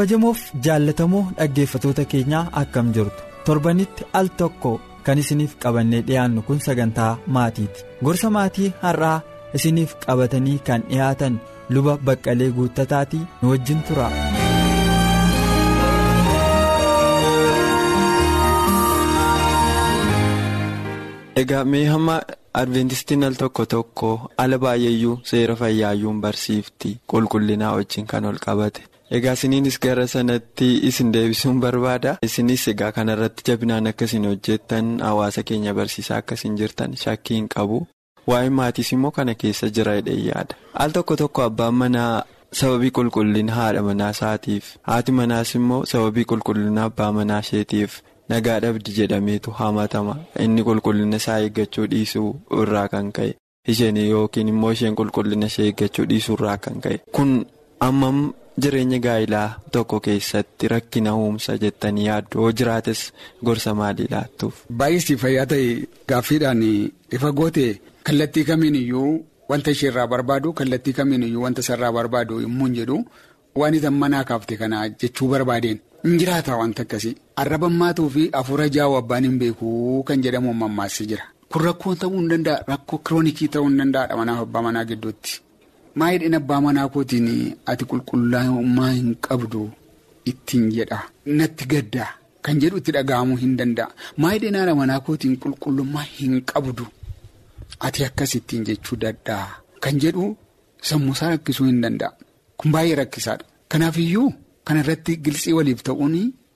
Kabajamoof jaallatamoo dhaggeeffatoota keenyaa akkam jirtu torbanitti al tokko kan isiniif qabannee dhiyaannu kun sagantaa maatiiti gorsa maatii har'aa isiniif qabatanii kan dhiyaatan luba baqqalee guuttataatii nu wajjin tura. egaa mee hamma adventistiin al tokko tokko ala baay'eeyyuu seera fayyaayyuun barsiifti qulqullinaa wajjin kan ol qabate. Egaa isiniinis gara sanatti isin deebisuun barbaada. Isinis egaa kanarratti jabinaan akka isin hojjettan hawaasa keenya barsiisaa akka isin jirtan shakkii hin qabu. Waa'ee maatiis immoo kana keessa jira hidhee yaada. Al tokko tokko abbaan manaa sababii qulqullina haadha manaa isaatiif haati manaas immoo sababii qulqullina abbaa manaa isheetiif nagaa dhabdi jedhameetu hamatama. Inni qulqullina isaa eeggachuu dhiisuu irraa kan ka'e isheen yookiin immoo isheen qulqullina ishee eeggachuu dhiisuu irraa kan ka'e. Kun ammam. Jireenya gaa'ilaa tokko keessatti rakkina uumsa jettanii yaaddu hoo jiraates gorsa maalii laattuuf. Baay'isii fayyaa ta'e gaaffiidhaan ifa goote kallattii kamiin iyyuu wanta isheerraa barbaadu kallattii kamiin iyyuu wanta isarraa barbaadu yommuu hin jedhu waan isan manaa kaafte kana jechuu barbaadeen. Hin jiraata wanta akkasii arraba maatuu fi hafuura jaa'u abbaan hin beekuu kan jedhamu mammaassi jira. Kun rakkoo ta'uu hin danda'a. Rakkoo kiroonikii ta'uu hin danda'adha manaaf abbaa manaa gidduutti. Maayidhaan abbaa manaa kootiin ati qulqullaa'ummaa hin qabdu ittiin jedha natti gaddaa kan jedhu itti dhaga'amuu hin danda'a. Maayidhaan haadha manaa kootiin qulqullummaa hin qabdu ati akkas ittiin jechuu dadhaa kan jedhu sammuusaa rakkisuu hin danda'a. Kun baay'ee rakkisaadha. Kanaafiyyuu kana irratti gilsii waliif ta'uun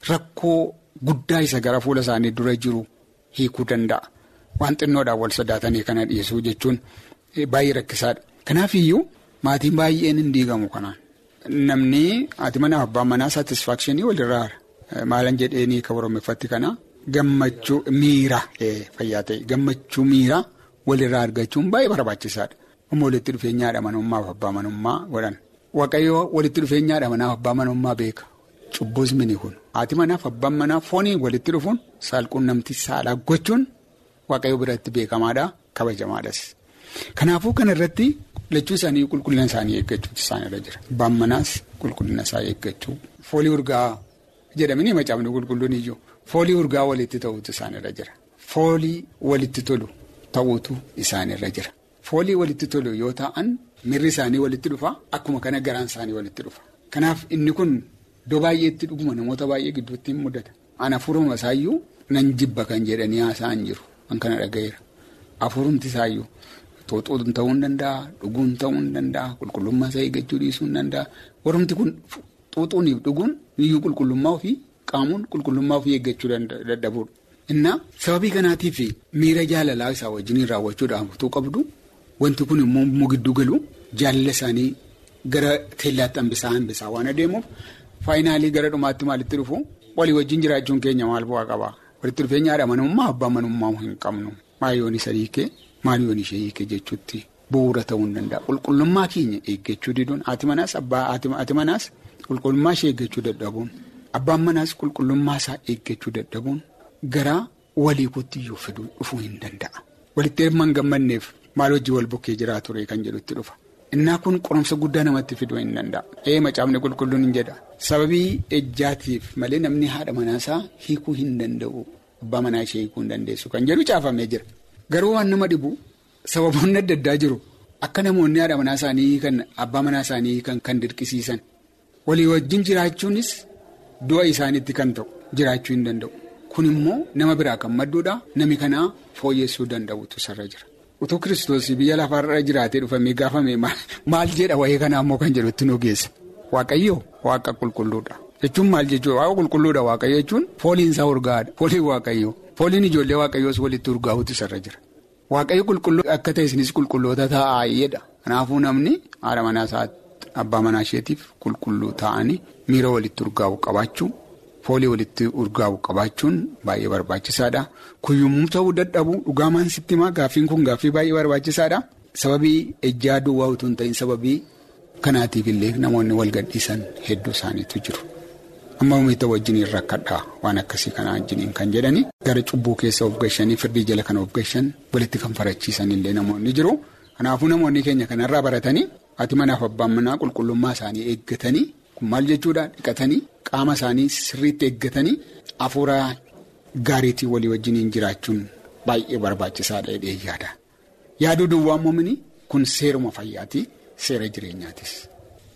rakkoo guddaa isa gara fuula isaanii dura jiru hiikuu danda'a. Waan xinnoodhaan wal sodaatanii kana dhiyeessuu jechuun baay'ee rakkisaadha. Kanaafiyyuu. Maatiin baay'een hin diigamu kanaan namni haati manaa abbaan manaa saatisfaakshinii walirraa haara maalan jedheenii kan oromeeffatti kana. Gammachuu miira fayyaa ta'e. Gammachuu miira walirraa argachuun baay'ee barbaachisaadha. Amma walitti dhufeenya haadha manummaa fi abbaa manummaa godhan. Waaqayyoo walitti dhufeenya haadha manaa fi abbaa manummaa beeka. Cubbuus mini kun. Haati manaa fi abbaan manaa foonii walitti dhufuun saalquun namti saalaa gochuun waaqayyoo biratti beekamaadha kabajamaadhas. Kanaafuu kana irratti lachuu isaanii qulqullina isaanii eeggachuutu isaanirra jira. Abbaan manaas qulqullina isaa eeggachuu. Foolii urgaa jedhamanii macaafni qulqulluun iyyuu foolii urgaa walitti ta'uutu isaanirra jira. Foolii walitti tolu ta'uutu isaanirra jira. Foolii walitti tolu yoo ta'an mirri isaanii walitti dhufa akkuma kana garaan isaanii walitti dhufa. Kanaaf inni kun iddoo baay'eetti dhuguma namoota baay'ee gidduutti hin mudata. Ana afuuruma isaayyuu nan jibba kan jedhanii haasa'an jiru. Kan kana dhaga'eera. Afuurumti isaayyuu. Tooxoon ta'uu hin danda'a dhuguun ta'uu hin danda'a qulqullummaa isaa eeggachuu dhiisuu hin danda'a warrumti kun xuuxuuniif dhuguun iyyuu qulqullummaa ofii qaamuun qulqullummaa ofii eeggachuu dadhabuudha. Innaa sababii kanaatiif miira jaalalaa isaa wajjin raawwachuudhaaf utuu qabdu wanti kun immoo gidduu galu jaalala isaanii gara teellaatti hambisaa hambisaa waan adeemuuf faayinaalii gara dhumaatti maalitti dhufu walii wajjin jiraachuun keenya maal bu'aa qaba walitti dhufeenya haadha manummaa abbaa manummaa hin qabnu maayoon isa hiikee. Maaliyoon ishee hiike jechuutti bu'uura ta'uu hin danda'a. Qulqullummaa keenya eeggachuu diduun haati manaas abbaa haati manaas qulqullummaa ishee eeggachuu dadhabuun abbaan manaas qulqullummaa isaa eeggachuu dadhabuun gara walii kootti iyyuu fiduu dhufuu hin danda'a. Walitti hirma hin gammanneef maal hojii wal bukkee jiraa ture kan jedhutti dhufa. Innaa kun qoromsa guddaa namatti fiduu hin danda'a. Ee macaafni qulqulluun hin jedha. Sababii ejjaatiif malee namni haadha manaasaa hiikuu hin danda'u. Abbaa manaa ishee hiikuu hin dandeessu kan jedhu caafamee jira. Garuu waan nama dhibu sababoonni adda addaa jiru akka namoonni haadha manaa isaanii kan abbaa manaa isaanii kan dirqisiisan walii wajjin jiraachuunis du'a isaaniitti kan ta'u jiraachuu hin danda'u. Kun immoo nama biraa kan madduudha nami kanaa fooyyessuu danda'utu sarara jira. Utuu kiristoos biyya lafaarra jiraatee dhufamee gaafame maal jedha wayii kanaa immoo kan jedhutti nu geessa. Waaqayyoo waaqa qulqulluudha. Jechuun maal jechuudha waaqa qulqulluudha waaqayyo jechuun fooliin isaa urgaa'aadha fooliin waaqayyoo fooliin ijoollee waaqayyoos walitti urgaa'uutu isarra jira. waaqayyo qulqulluu akka ta'e isinis qulqulloota taa'aa jedha kanaafuu namni haadha manaa isaatti abbaa manaa isheetiif qulqulluu ta'anii miira walitti urgaa'u qabaachuu foolii walitti urgaa'u qabaachuun baay'ee barbaachisaadha kuyyummuu ta'uu dadhabuu dhugaamaan sitti himaa gaaffiin kun gaaffii baay'ee barbaachisaadha sababii ejjaa duwwaa utuu hin ta'in sababii kanaatiif illee namoonni wal gadhiisan hedduu isaaniitu jiru. Amma uummata wajjiniin rakkadhaa waan akkasii kana wajjiniin kan jedhani. Gara cubbuu keessa of gashanii firdii jala kan of gashan walitti kan farachiisan illee namoonni jiru. Kanaafuu namoonni keenya kanarraa baratanii haati manaaf abbaan manaa qulqullummaa isaanii eeggatanii kun maal jechuudha dhiqatanii qaama isaanii sirriitti eeggatanii hafuura gaariitii walii wajjiniin jiraachuun baay'ee barbaachisaadha jedhee yaada yaaduu duwwaa moomini kun seeruma fayyaati seera jireenyaatis.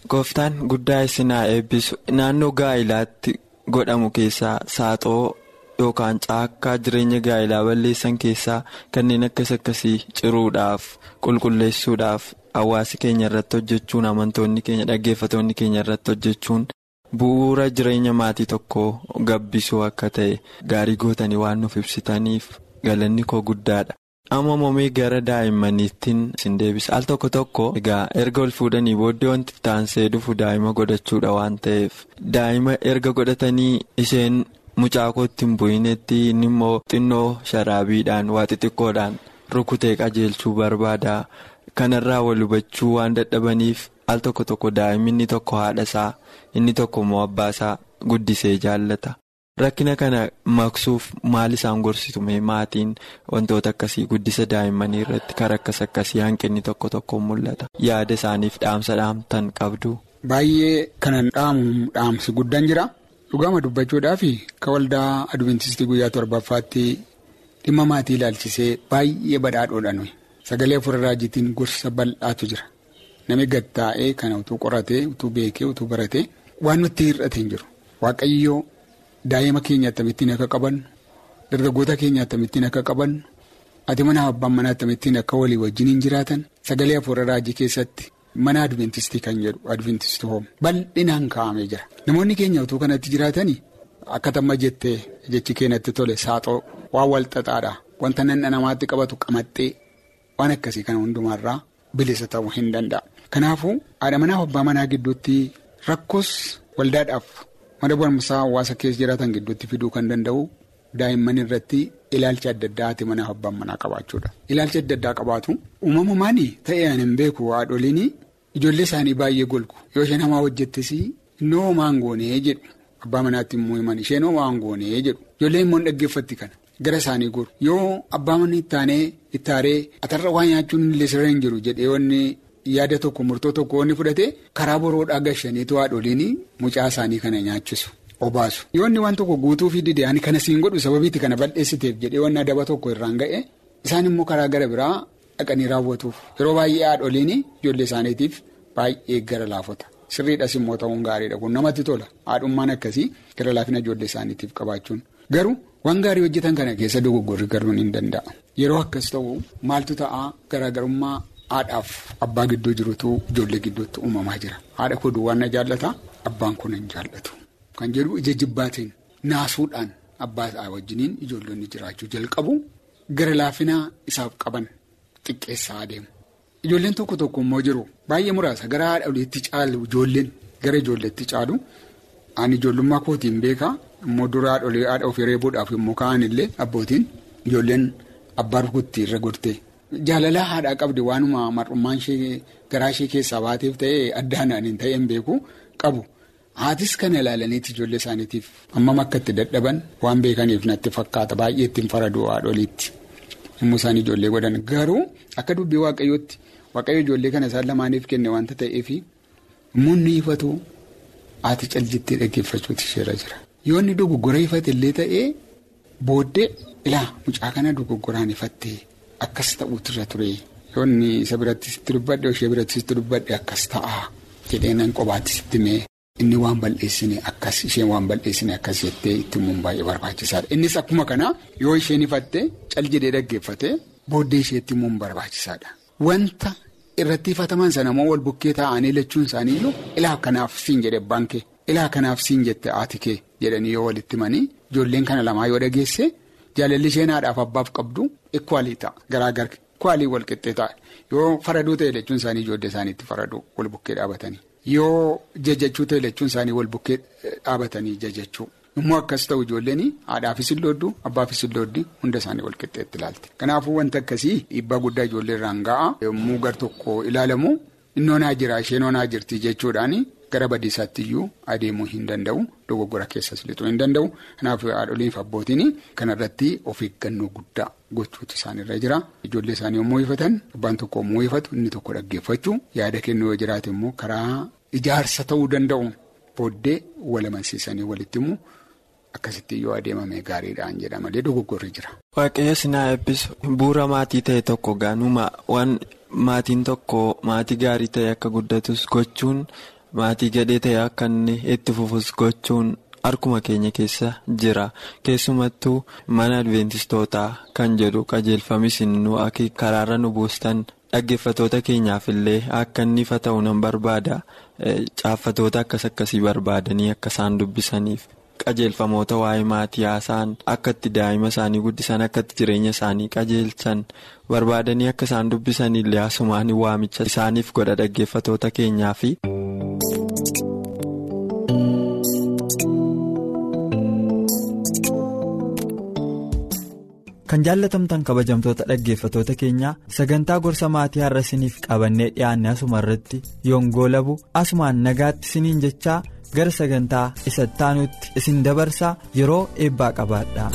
Gooftaan guddaa isin haa eebbisu naannoo gaa'ilaatti godhamu keessaa saaxoo yookaan caakkaa jireenya gaa'ilaa balleessan keessaa kanneen akkas akkasii ciruudhaaf qulqulleessuudhaaf hawaasi keenya irratti hojjechuun amantoonni keenya dhaggeeffatoonni keenya irratti hojjechuun bu'uura jireenya maatii tokkoo gabbisuu akka ta'e gaarii gootanii waan nuuf ibsitaniif galanni koo guddaadha. Amma moomii gara daa'immaniittiin isin deebisa al tokko tokko egaa erga ol fuudhanii booddee wanti taansee dhufu daa'ima godhachuudha waan ta'eef. Daa'ima erga godhatanii isheen mucaakootti hin bu'inetti inni immoo xinnoo sharaabiidhaan waa xixiqqoodhaan rukutee qajeelchuu barbaada. Kanarraa wal hubachuu waan dadhabaniif al tokko tokko daa'imni inni tokko haadhasaa inni tokko immoo abbaasaa guddisee jaallata. Rakkina kana maqsuuf maal isaan gorsitu? Maatiin wantoota akkasii guddisa daa'immanii irratti karaa akkas akkasii hanqinni tokko tokko mul'ata. Yaada isaaniif dhaamsa dhaamtan qabdu. Baay'ee kanan dhaamu dhaamsi guddaan jira. Dhugama dubbachuudhaaf ka waldaa adventistii guyyaa torbaffaatti dhimma maatii ilaalchisee baay'ee badhaadhoodhaan sagalee afur raajitiin gorsa bal'aatu jira. Namni gattaa'ee kana utuu qoratee utuu beekee utuu baratee waan nutti hir'ate hin jiru. Waaqayyoo. Daa'ima keenya akkamittiin akka qabannu dargaggoota keenya akkamittiin akka qabannu ati mana abbaan manaa akkamittiin akka walii wajjiniin jiraatan sagalee afuura raajii keessatti mana adventistii kan jedhu adventistii hoom bal'inaan kaa'amee jira. Namoonni keenya utuu kanatti jiraatanii akka tamma jettee jechi keenyatti tole saaxoo waan wal xaxaadha wanta nanna namaatti qabatu qamaxxee waan akkasii kana hundumaarraa bilisa ta'uu hin danda'a. Kanaafuu haadha manaa abbaa manaa gidduutti rakkoos waldaadhaaf. Mana barumsaa hawaasa keessa jiraatan gidduutti fiduu kan danda'u daa'imman irratti ilaalcha adda addaa haati manaa abbaan manaa qabaachuudha. Ilaalcha adda addaa qabaatu uumamumaan ta'ee ani hin beeku haadholiin ijoollee isaanii baay'ee golgu. Yoo isheen hamaa hojjettes innoo homaan goonee? jedhu. Abbaa manaatti immoo himan isheen homaan goonee? jedhu. Ijoolleen immoo dhaggeeffatti kana. Gara isaanii goru. Yoo abbaa manni ittaanee ittaaree atarra waa nyaachuun illee sirra hin jiru jedhee wanni. Yaada tokko murtoo tokko wanni fudhate karaa boroodhaa gashaniitu haadholiin mucaa isaanii kana nyaachisu obaasu. Yoonni waan tokko guutuu fi didee ani kana siin godhu sababiitti kana bal'eessiteef jedhee wanna adaba tokko irraan ga'e isaan immoo karaa gara biraa dhaqanii raawwatuuf. Yeroo baay'ee haadholiin ijoollee isaaniitiif baay'ee gara laafota. Sirriidhas immoo ta'uun gaariidha. Kun namatti tola. Haadhummaan akkasii gara laafina ijoollee isaaniitiif qabaachuun. Garuu waan gaarii hojjetan kana keessa dogoggorri garuun hin danda'a. Yeroo akkas ta'u maaltu ta'a? Garaagarummaa. Haadhaaf abbaa gidduu jirutu ijoollee gidduutti uumamaa jira. Haadha koo duwwaan na jaallata abbaan kun hin jaallatu. Kan jedhu ija jibbaatiin naasuudhaan abbaa isaa wajjiniin ijoollonni jiraachuu jalqabu gara laafinaa isaaf qaban xiqqeessaa adeemu. Ijoolleen tokko tokko immoo jiru baay'ee muraasa gara haadha oliitti caalu ijoolleen gara ijoolleetti caalu ani ijoollummaa kootiin beekaa immoo dura haadha ofii reebuudhaaf yommuu ka'an illee abbootiin ijoolleen abbaa rukutti irra gortee. Jaalalaa haadhaa qabdi waanuma mar'ummaan ishee garaa ishee keessaa baateef ta'ee addaan hin ta'een beeku qabu. Haatis kana ilaalaniiti ijoollee isaaniitiif hammam akka itti dadhaban waan beekaniif natti fakkaata baay'ee ittiin faraduu haadholiitti. Yommuu isaan ijoollee godhan garuu akka dubbii waaqayyootti waaqayyo ijoollee kana isaan lamaaniif kenne waanta ta'eef munni ifatu haati caljittee dhaggeeffachuuti isheerra jira. Yoo inni dogoggora ifate illee ta'ee booddee ilaa mucaa kana dogoggoraan ifattee. Akkas ta'uutu irra ture yoonni isa biratti sitti dubbadhe ishee biratti sitti dubbadhe akkas ta'a jedhee nan qobaatti sitti mee inni waan bal'eessine akkas isheen waan bal'eessine akkas jettee itti himuun baay'ee barbaachisaadha. Innis akkuma kana yoo isheen ifatte cal jedhee dhaggeeffate booddee isheetti himuun barbaachisaadha. Wanta irratti ifataman sana immoo wal bukkee taa'anii lachuun isaaniiyyuu ilaa kanaaf siin jedhe abbaan kee ilaa kanaaf siin jette haati kee jedhanii yoo walitti himanii ijoolleen kana lamaa yoo dhageesse. Jaalalli isheen haadhaaf abbaaf qabdu ekwaalii ta'a garaagara ekwaalii wal qixxee ta'a yoo faraduu ta'e jechuun isaanii ijoollee isaaniitti faraduu wal bukkee dhaabatanii yoo jajachuu ta'e jechuun isaanii wal bukkee dhaabatanii jajachuu. Immoo akkas ta'u ijoolleen haadhaafis illooddu abbaafis illooddi hunda isaanii wal qixxeetti ilaalti. Kanaafuu wanta akkasii dhiibbaa guddaa ijoollee irraan ga'a. Yommuu gar tokko ilaalamu innoonaa jira isheen onaa jirti jechuudhaan gara badiisaatti iyyuu adeemuu hin danda'u dogoggora keessas lixuu hin danda'u. Kanaaf haadholiin fi abbootiin kanarratti of eeggannoo guddaa gochuutu isaanirra jira. Ijoollee isaanii yommuu ifatan abbaan tokko yommuu ifatu inni tokko dhaggeeffachuu yaada kennuu yoo jiraate immoo karaa ijaarsa ta'uu danda'u booddee wal amansiisanii walitti immoo. Akkasitti yoo adeemame gaariidhaan jedha malee dogoggorri jira. Waaqayyo sinaa eebbisu bu'uura maatii ta'e tokko gaanuma waan maatiin tokko maatii gaarii ta'e akka guddatus gochuun maatii gadhee ta'e akka inni itti fufus gochuun harkuma keenya keessa jira keessumattuu mana adventistootaa kan jedhu qajeelfamis nu karaarra nu buustan dhaggeeffatoota keenyaaf illee akka inni ifa ta'u nan barbaada caaffatoota akkas akkasii barbaadanii akka isaan dubbisaniif. Qajeelfamoota waa'ee maatii haasa'an akka itti daa'ima isaanii guddisan akka itti jireenya isaanii qajeelchan barbaadanii akka isaan dubbisan illee asumaan waamicha isaaniif godha dhaggeeffatoota keenyaafi. kan jaallatamtan kabajamtoota dhaggeeffatoota keenyaa sagantaa gorsa maatii har'a isiniif qabannee dhiyaanne asuma irratti yoongoo labu asumaan nagaatti isiniin jechaa. Gara sagantaa isa taanutti isin dabarsaa yeroo eebbaa qabaadha.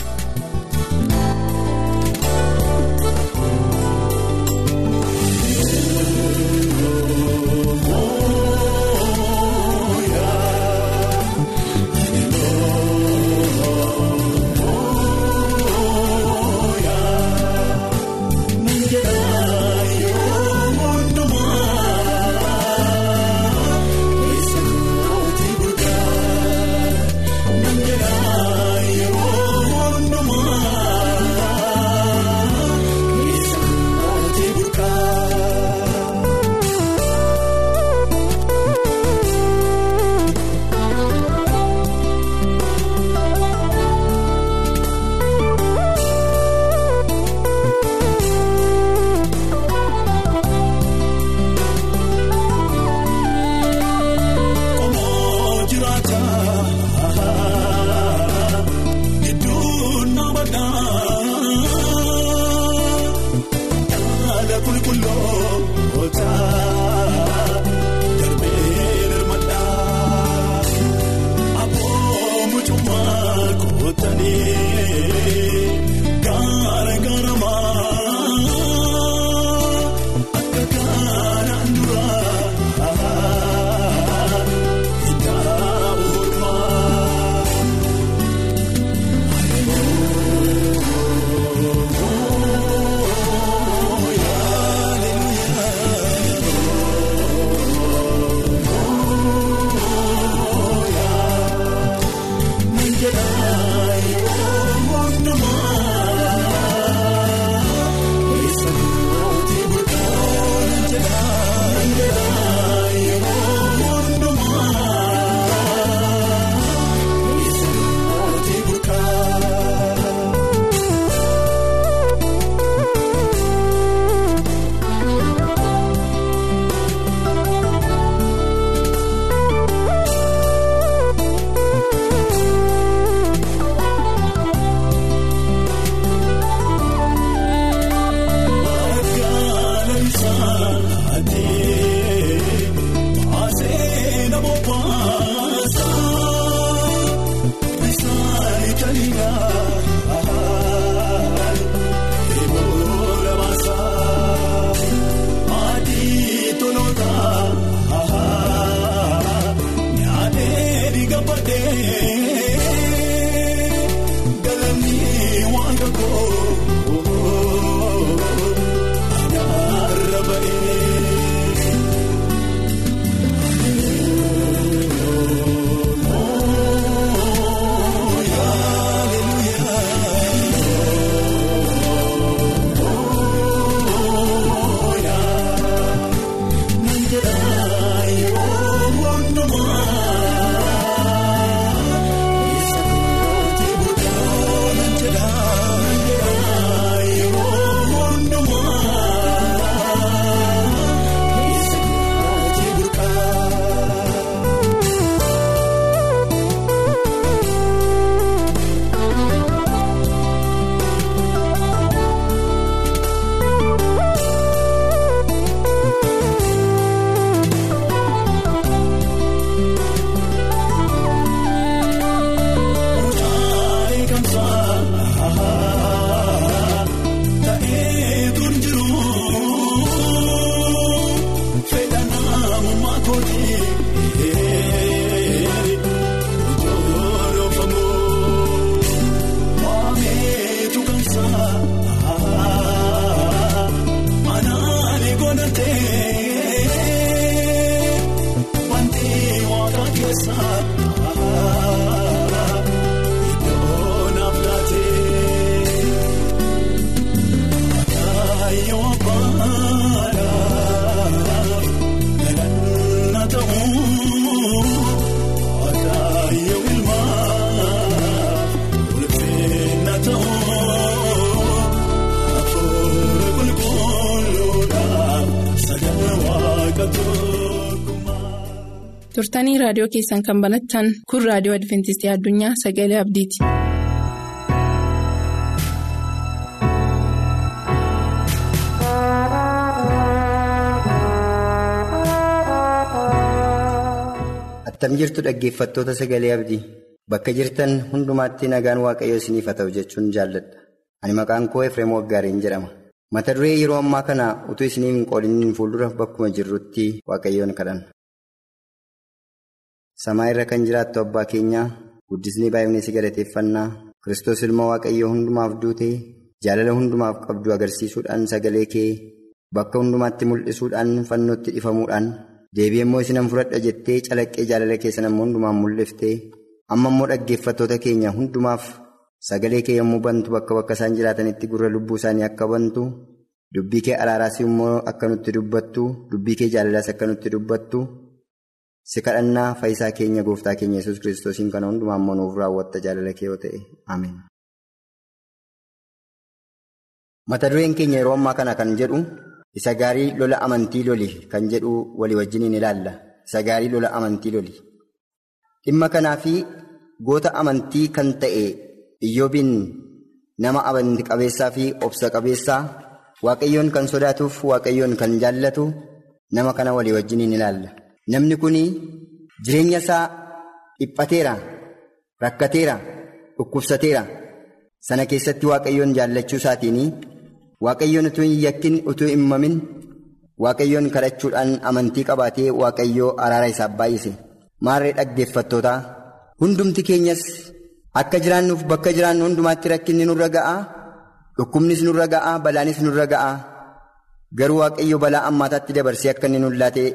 Turtanii raadiyoo keessan kan banattan kun raadiyoo adventistii addunyaa sagalee abdiiti. attam jirtu dhaggeeffattoota sagalee abdii bakka jirtan hundumaatti nagaan waaqayyoo isiniif haa ta'u jechuun jaalladha ani maqaan koo efreem waggaariin jedhama mata duree yeroo ammaa kana utuu isiniif hin qoodiniin fuuldura bakkuma jirrutti waaqayyoon kadhanna. Samaa irra kan jiraattu abbaa keenyaa guddisnii baay'inni si galateeffannaa kiristoos ilma waaqayyoo hundumaaf duute jaalala hundumaaf qabdu agarsiisuudhaan sagalee kee bakka hundumaatti mul'isuudhaan fannootti dhifamuudhaan deebi'ee immoo isinan fudhadha jettee calaqqee jaalala keessan ammoo hundumaan mul'iftee amma immoo dhaggeeffattoota keenya hundumaaf sagalee kee yommuu bantu bakka bakka isaan jiraatanitti gurra lubbuu isaanii akka bantu dubbii kee araaraas immoo akka nutti dubbattu dubbii kee jaalalaas akka nutti dubbattu. Si kadhannaa faayisaa keenya gooftaa keenya yesus kiristoosiin kana hundumaa immoo nuuf raawwatta jaalala kee yoo ta'e ameen. mata dureen keenya yeroo ammaa kana kan jedhu isa gaarii lola amantii loli kan jedhu walii wajjiniin ilaalla isa gaarii lola amantii loli dhimma kanaa fi goota amantii kan ta'e iyyoobiin nama amantii qabeessaa fi obsa qabeessaa waaqayyoon kan sodaatuuf waaqayyoon kan jaallatu nama kana walii wajjiniin ilaalla. Namni kun jireenya isaa dhiphateera, rakkateera, dhukkubsateera. Sana keessatti waaqayyoon jaallachuu isaatiin waaqayyoon utuu hin yakkin utuu hin mamin waaqayyoon kadhachuudhaan amantii qabaatee waaqayyoo araara isaaf baay'ise. Maarree dhaggeeffattootaa hundumti keenyas akka jiraannuuf bakka jiraannu hundumaatti rakkinni nurra ga'aa, dhukkubnis nurra ga'aa, balaanis nurra ga'aa. Garuu waaqayyo balaa ammaataatti dabarsee akka inni nuun laatee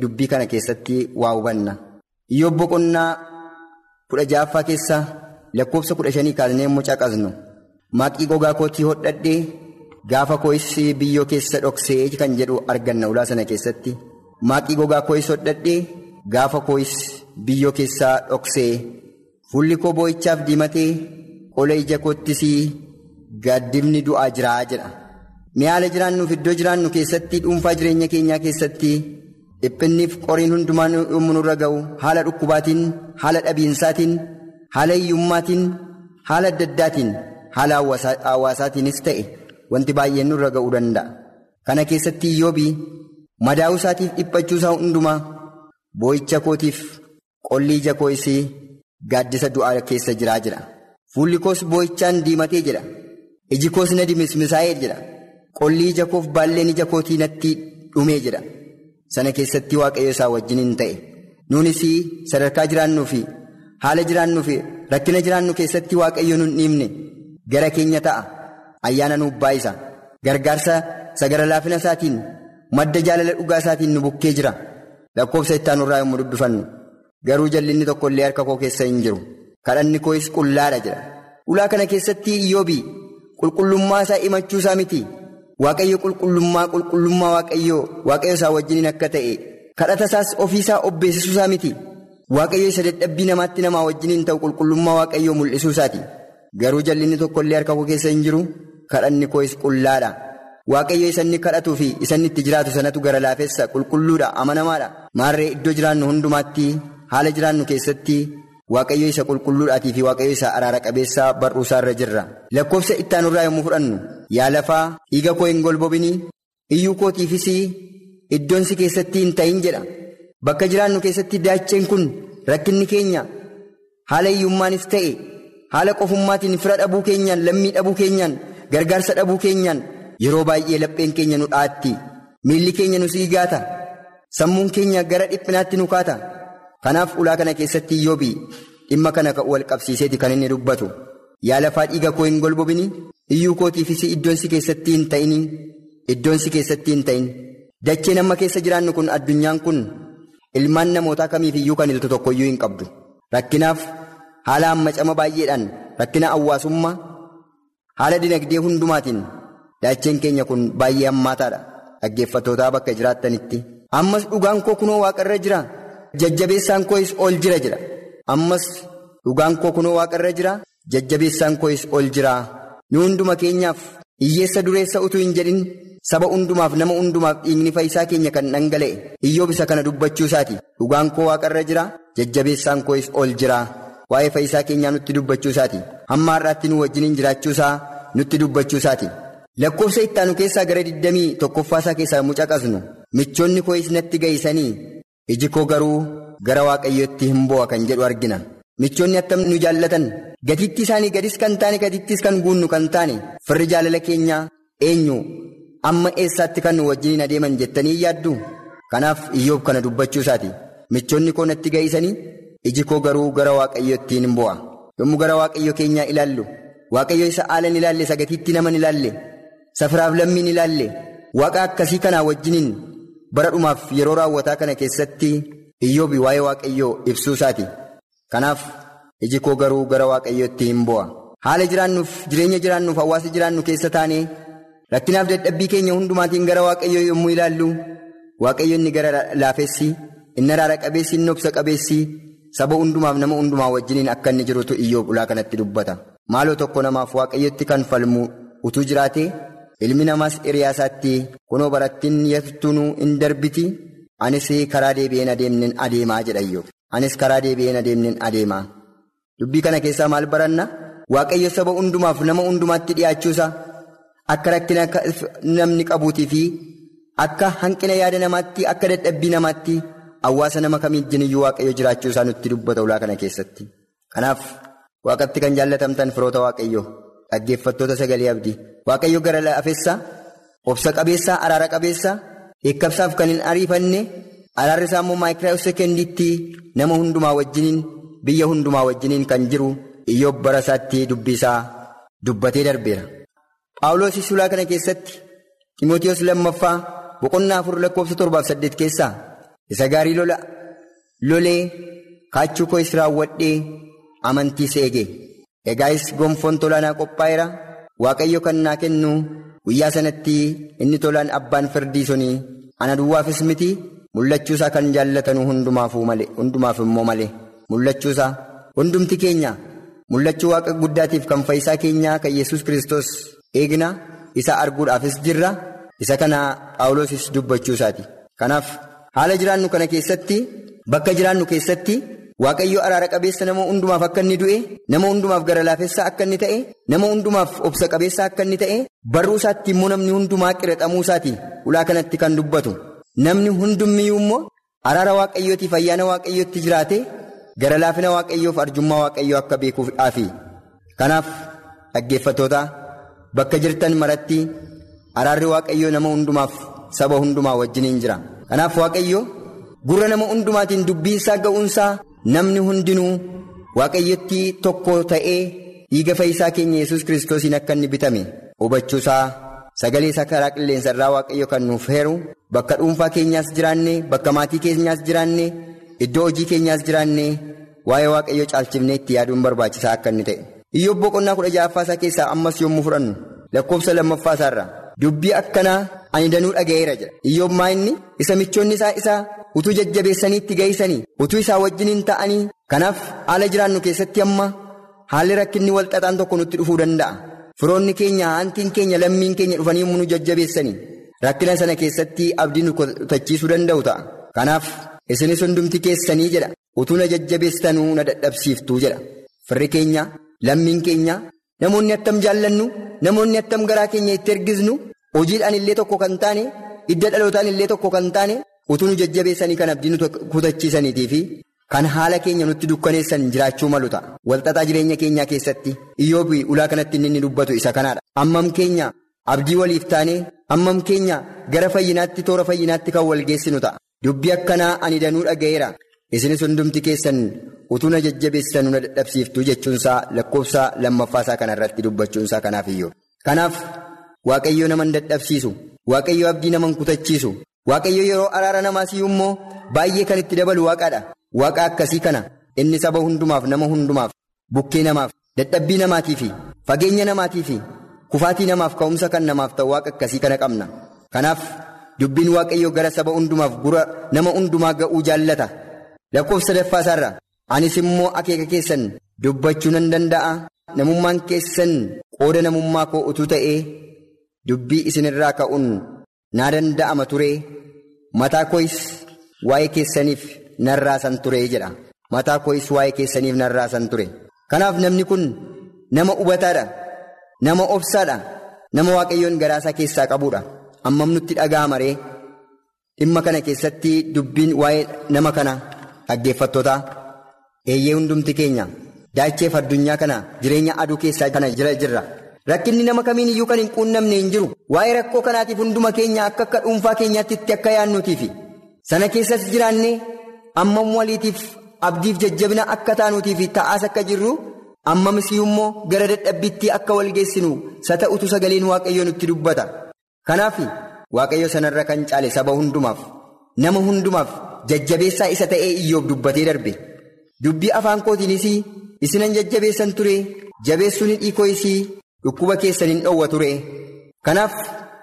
dubbii kana keessatti waa hubanna. Iyyoob boqonnaa kudha ja'affaa keessaa lakkoofsa kudha shanii kaasnee yommuu caqasnu maaqii gogaa kootii hodhadhee gaafa koo'is biyyoo keessa dhoksee kan jedhu arganna ulaa sana keessatti. Maaqii gogaa koo'is hodhadhee gaafa koo'is biyyoo keessaa dhoksee fuulli koo boo'ichaaf diimatee qola ija koottis gaaddibni du'aa jiraa jedha. Mee haala jiraannuuf iddoo jiraannu keessatti dhuunfaa jireenya keenyaa keessatti dhiphinniif qoriin hundumaan nurra ga'u haala dhukkubaatiin haala dhabiinsaatiin haala hiyyummaatiin haala adda addaatiin haala hawaasaatiinis ta'e wanti baay'een nurra ga'uu danda'a. Kana keessatti iyyoobii madaa'uu isaatiif dhiphachuu isaa hundumaa boo'icha kootiif qolli ija koo'is gaaddisa du'aa keessa jiraa jira. Fuulli koos boo'ichaan diimatee jira. Iji koos na dimismisaa'ee jira. Qolli ija koof baalleen ija kootii natti dhumee jira. Sana keessatti waaqayyo isaa wajjin hin ta'e. Nuunis sadarkaa jiraannuu fi haala jiraannuu fi rakkina jiraannu keessatti waaqayyo nun dhiibne gara keenya ta'a. Ayyaana nuuf baay'isa. Gargaarsa sagara laafina isaatiin madda jaalala dhugaa isaatiin nu bukkee jira. Lakkoofsa itti irraa yommuu dubbifannu. Garuu jallinni tokko illee harka koo keessa hin jiru. Kadhanni koos qullaadha jira. Ulaa kana keessatti iyyoobii qulqullummaa isaa himachuu isaa miti. Waaqayyo qulqullummaa qulqullummaa waaqayyoo waaqayyo isaa wajjiniin akka ta'e kadhata isaas ofiisaa obbeessisuu isaa miti. Waaqayyo isa dadhabbii namaatti namaa wajjiniin ta'u qulqullummaa waaqayyoo mul'isuu isaati. Garuu jallinni tokkollee harka koo keessa hin jiru kadhanni koos qullaadha. Waaqayyo isa inni kadhatuu fi isa inni itti jiraatu sanatu gara laafessa qulqulluudha amanamaadha. Maarree iddoo jiraannu hundumaatti haala jiraannu keessatti. Waaqayyo isa qulqulluudhaatii fi waaqayyo isa araara qabeessaa barruusaa irra jirra. Lakkoofsa itti aanurraa yommuu fudhannu yaa lafaa dhiiga koo hin golbobinii iyyuu kootiifis iddoon si keessatti hin ta'in jedha. Bakka jiraannu keessatti daacheen kun rakkinni keenya haala hiyyummaanis ta'e haala qofummaatiin fira dhabuu keenyaan lammii dhabuu keenyaan gargaarsa dhabuu keenyaan yeroo baay'ee lapheen keenya nu dhaatti miilli keenya nu siigaata sammuun keenya gara dhiphinaatti nu kaata. Kanaaf ulaa kana keessatti iyyoobii dhimma kana wal qabsiiseeti kan inni dubbatu yaa lafaa dhiiga koo hin golbobini iyyuu kootiifis iddoon si keessatti hin ta'in iddoon si keessatti hin ta'in dacheen amma keessa jiraannu kun addunyaan kun ilmaan namootaa kamiif iyyuu kan iltu tokkoyyuu hin qabdu rakkinaaf haala hammacama baay'eedhaan rakkina hawaasummaa haala dinagdee hundumaatiin Daacheen keenya kun baay'ee hammaataadha. Dhaggeeffattootaa bakka jiraattanitti. Ammas dhugaan koo kunoo waaqarra jira. Jajjabeessaan koo'is ol jira jira. Ammas dhugaan koo kunoo waaqarra jira. Jajjabeessaan koo'is ol jira. Nu hunduma keenyaaf hiyyeessa dureessa utuu hin jedhin saba hundumaaf nama hundumaaf dhiigni fayyisaa keenya kan dhangala'e iyyoob isa kana dubbachuu isaati. Dhugaan koo waaqarra jira. Jajjabeessaan koo'is ol jira. Waa'ee fayyisaa keenyaa nutti dubbachuu isaati. Hamma har'aatti nu wajjiniin jiraachuu isaa nutti dubbachuu isaati. Lakkoofsa ittaanu keessaa gara 21 tokkoffaasaa keessaa mucaqasnu michoonni koo'is natti gahisanii iji koo garuu gara waaqayyootti hin bu'a kan jedhu argina. Michoonni attam nu jaallatan gatiitti isaanii gadis kan taane gatiittis kan guunnu kan taane firri jaalala keenyaa eenyu amma eessaatti kan nu wajjiniin adeeman jettanii yaaddu kanaaf iyyoob kana dubbachuu isaati. Michoonni koo natti gahisanii iji koo garuu gara waaqayyootti hin bu'a. Yommuu gara waaqayyo keenyaa ilaallu waaqayyo isa haalan ilaalle isa gatiitti naman ilaalle. Safiraaf lammiin ilaalle waaqa akkasii kanaa wajjiniin bara dhumaaf yeroo raawwataa kana keessatti iyyoobi waa'ee waaqayyoo ibsuu isaati. Kanaaf iji koo garuu gara waaqayyootti hin bu'a. Haala jiraannuuf jireenya jiraannuuf hawaasa jiraannu keessa taanee rakkinaaf dadhabbii keenya hundumaatiin gara waaqayyoo yommuu ilaallu waaqayyo inni gara laafessi inni araara qabeessi inni obsa qabeessi saba hundumaaf nama hundumaa wajjiniin akka inni jirutu iyyoob ulaa kanatti dubbata. Maaloo tokko namaaf waaqayyotti kan falmu utuu jiraate. Ilmi namaas hiriyaasaatti kunoo barattiin yattunuu hin darbiti. Anis karaa deebi'een adeemnen adeemaa jedha iyyoob anis karaa deebi'een adeemnen adeemaa. Dubbii kana keessaa maal baranna? Waaqayyo saba hundumaaf nama hundumaatti dhiyaachuusaa akka rakkina namni qabuutii fi akka hanqina yaada namaatti akka dadhabbii namaatti hawaasa nama kamiijjiniyyuu waaqayyo jiraachuusaa nutti dubbata ulaa kana keessatti. Kanaaf waaqatti kan jaallatamtan firoota waaqayyo. Dhaggeeffattoota sagalee abdii waaqayyo gara laafessaa obsa qabeessaa araara qabeessaa eekkabsaaf kan hin ariifanne araarri isaa immoo maayikiraayi sekendiitti nama hundumaa wajjiniin biyya hundumaa wajjiniin kan jiru iyyoob bara isaatti dubbisaa dubbatee darbeera. Paawuloos sulaa kana keessatti Timootiyoos lammaffaa boqonnaa afur lakkoofsa torbaaf saddeet keessaa isa gaarii lola lolee kaachuu koo raawwadhee amantii seege. Egaayis gonfoon tolaan qophaa'eera waaqayyo kan naa kennu guyyaa sanatti inni tolaan abbaan firdii suni ana duwwaafis miti. Mul'achuusaa kan jaallatanu hundumaaf immoo malee. Mul'achuusaa hundumti keenya. Mul'achuu waaqa guddaatiif kan fayyisaa keenyaa kan yesus kristos eegna isa arguudhaafis jirra. Isa kana paawuloosis dubbachuusaati. Kanaaf haala jiraannu kana keessatti bakka jiraannu keessatti. Waaqayyo araara qabeessa nama hundumaaf akka inni du'e nama hundumaaf gara laafessaa akka inni ta'e nama hundumaaf obsa qabeessa akka inni ta'e barruu isaatti immoo namni hundumaa qiraxamuu isaati ulaa kanatti kan dubbatu namni hundummiyyuu immoo araara waaqayyootiif ayyaana waaqayyootti jiraate gara laafina waaqayyoof arjummaa waaqayyoo akka beekuufidhaafi kanaaf dhaggeeffattoota bakka jirtan maratti araarri waaqayyoo nama hundumaaf saba hundumaa wajjiniin jira kanaaf waaqayyo gurra nama hundumaatiin dubbiinsaa ga'uunsaa. Namni hundinuu waaqayyotti tokko ta'ee dhiiga fayyisaa keenya yesus kiristoosiin akka inni bitame hubachuusaa sagalee isaa karaa qilleensa irraa waaqayyo kan nuuf heeru bakka dhuunfaa keenyaas jiraanne bakka maatii keenyaas jiraanne iddoo hojii keenyaas jiraanne waa'ee waaqayyo caalchifnee itti yaaduun barbaachisaa akka inni ta'e. Iyyoob boqonnaa kudha ja'affaasaa keessaa ammas yommuu fudhannu lakkoofsa lammaffaasaarraa dubbii akkanaa ani danuu dhaga'eera jedha. Iyyoob maa inni isa michoonni isaa isaa. utuu jajjabeessanii itti gahisanii utuu isaa wajjiniin ta'anii kanaaf haala jiraannu keessatti amma haalli rakkinni walxaxaan tokko nutti dhufuu danda'a firoonni keenya haantiin keenya lammiin keenya dhufanii nu jajjabeessanii rakkina sana keessatti abdii nu kutachiisuu danda'u ta'a kanaaf isinis hundumti keessanii jedha utuu na jajjabeessanuu na dadhabsiiftuu jedha firri keenya lammiin keenya namoonni attam jaallannu namoonni attam garaa keenya itti ergisnu hojiidhaan illee tokko kan taane hidda dhalootaan illee tokko kan taane. utuu nu jajjabeessanii kan abdii nu kutachiisaniitii fi kan haala keenya nutti dukkaneessan jiraachuu malu ta'a. Walxaxaa jireenya keenyaa keessatti iyyoobi ulaa kanatti inni dubbatu isa kanaadha. Ammam keenya abdii waliif taanee ammam keenya gara fayyinaatti toora fayyinaatti kan wal geessinu ta'a. Dubbii akkanaa ani danuu dhaga'eera. Isinis hundumti keessan utuu na jajjabeessanuu na dadhabsiiftuu jechuunsaa lakkoofsa lammaffaasaa kanarratti dubbachuunsaa kanaaf iyyoo. Kanaaf waaqayyo nama dadhabsiisu waaqayyo abdii nama kutachiisu. Waaqayyo yeroo araara namaas immoo baay'ee kan itti dabalu waaqaadha. Waaqa akkasii kana inni saba hundumaaf nama hundumaaf bukkee namaaf dadhabbii namaatii fi fageenya namaatii fi kufaatii namaaf ka'umsa kan namaaf ta'u waaqa akkasii kana qabna. Kanaaf dubbiin waaqayyoo gara saba hundumaaf gura nama hundumaa ga'uu jaallata. Lakkoofsa sadaffaa isaarra anis immoo akeeka keessan dubbachuu nan danda'a. Namummaan keessan qooda namummaa koo utuu ta'ee dubbii isinirraa ka'uun naa danda'ama ture. Mataa koo'is waa'ee keessaniif narraasan ture jedha. Mataa koo'is waa'ee keessaniif narraasan ture. Kanaaf namni kun nama hubataadha. Nama obsaadha. Nama waaqayyoon garaasaa keessaa qabuudha. Ammam nutti dhaga'ama ree dhimma kana keessatti dubbiin waa'ee nama kana dhaggeeffattootaa eeyyee hundumti keenya daacheef addunyaa kana jireenya aduu keessaa kana jira jirra. Rakkinni nama kamiin iyyuu kan hin quunnamne hin jiru. Waa'ee rakkoo kanaatiif hunduma keenya akka akka dhuunfaa keenyaatti itti akka yaadnuutiifi. Sana keessas jiraannee ammam waliitiif abdiif jajjabina akka taanuutiifi ta'aas akka jirru ammamis immoo gara dadhabbiitti akka wal geessinu sa ta'utu sagaleen waaqayyoo nutti dubbata. Kanaaf waaqayyo sanarra kan caale saba hundumaaf nama hundumaaf jajjabeessaa isa ta'ee iyyoof dubbatee darbe. Dubbii afaan kootiinis isinan jajjabeessan ture jabeessuun dhiikoo isii. Dhukkuba keessan hin dhoowwa ture. Kanaaf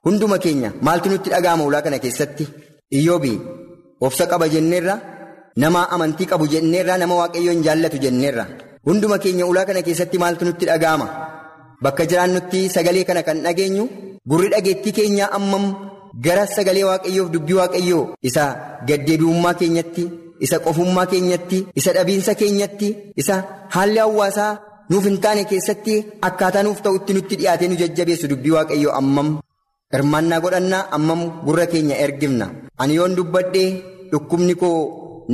hunduma keenya maaltu nutti dhaga'ama ulaa kana keessatti iyyoobi obsa qaba jenneerra nama amantii qabu jenneerra nama waaqayyoon jaallatu jenneerra hunduma keenya ulaa kana keessatti maaltu nutti dhaga'ama bakka jiraannutti sagalee kana kan dhageenyu gurri dhageettii keenyaa ammam gara sagalee waaqayyoof dubbii waaqayyoo isa gaddeebi'ummaa keenyatti isa qofummaa keenyatti isa dhabiinsa keenyatti isa haalli hawaasaa. nuuf hin taane keessatti akkaataa nuuf ta'utti nutti dhiyaatee nu jajjabeessu dubbii waaqayyoo ammam. Hirmaannaa godhannaa ammam gurra keenya ergifna. Ani yoon dubbadhee dhukkubni koo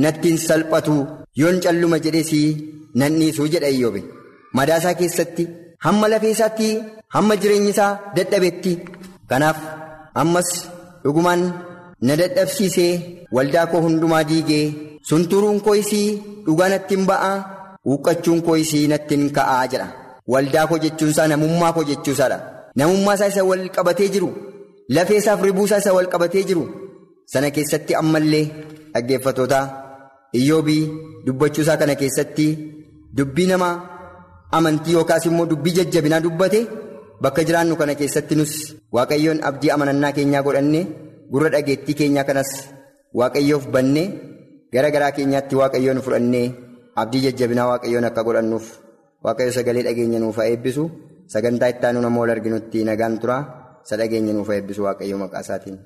natti hin salphatu yoon calluma jedhees nan dhiisuu jedha iyyoobe madaasaa keessatti hamma lafeesaatti hamma jireenyi isaa dadhabetti. Kanaaf ammas dhugumaan na dadhabsiisee waldaa koo hundumaa diigee sunturuun koo isii dhugaa natti hin ba'aa. Huqqachuun koo isii natti hin ka'aa jedha. Waldaa koo jechuunsaa namummaa koo jechuusaadha. Namummaa isaa isa wal qabatee jiru. Lafeesaaf ribuusaa isa wal qabatee jiru. Sana keessatti ammallee dhaggeeffatootaa iyyoobii dubbachuusaa kana keessatti dubbii nama amantii yookaas immoo dubbii jajjabinaa dubbate bakka jiraannu kana keessatti nus waaqayyoon abdii amanannaa keenyaa godhanne gurra dhageettii keenyaa kanas waaqayyoof banne gara garaa keenyaatti waaqayyoon fudhannee. abdii jajjabinaa waaqayyoon akka godhannuuf waaqayyo sagalee dhageenya nuuf haa eebbisu sagantaa itti aanu wal arginutti nagaan tura isa dhageenya nuuf haa eebbisu waaqayyo maqaa isaatiin.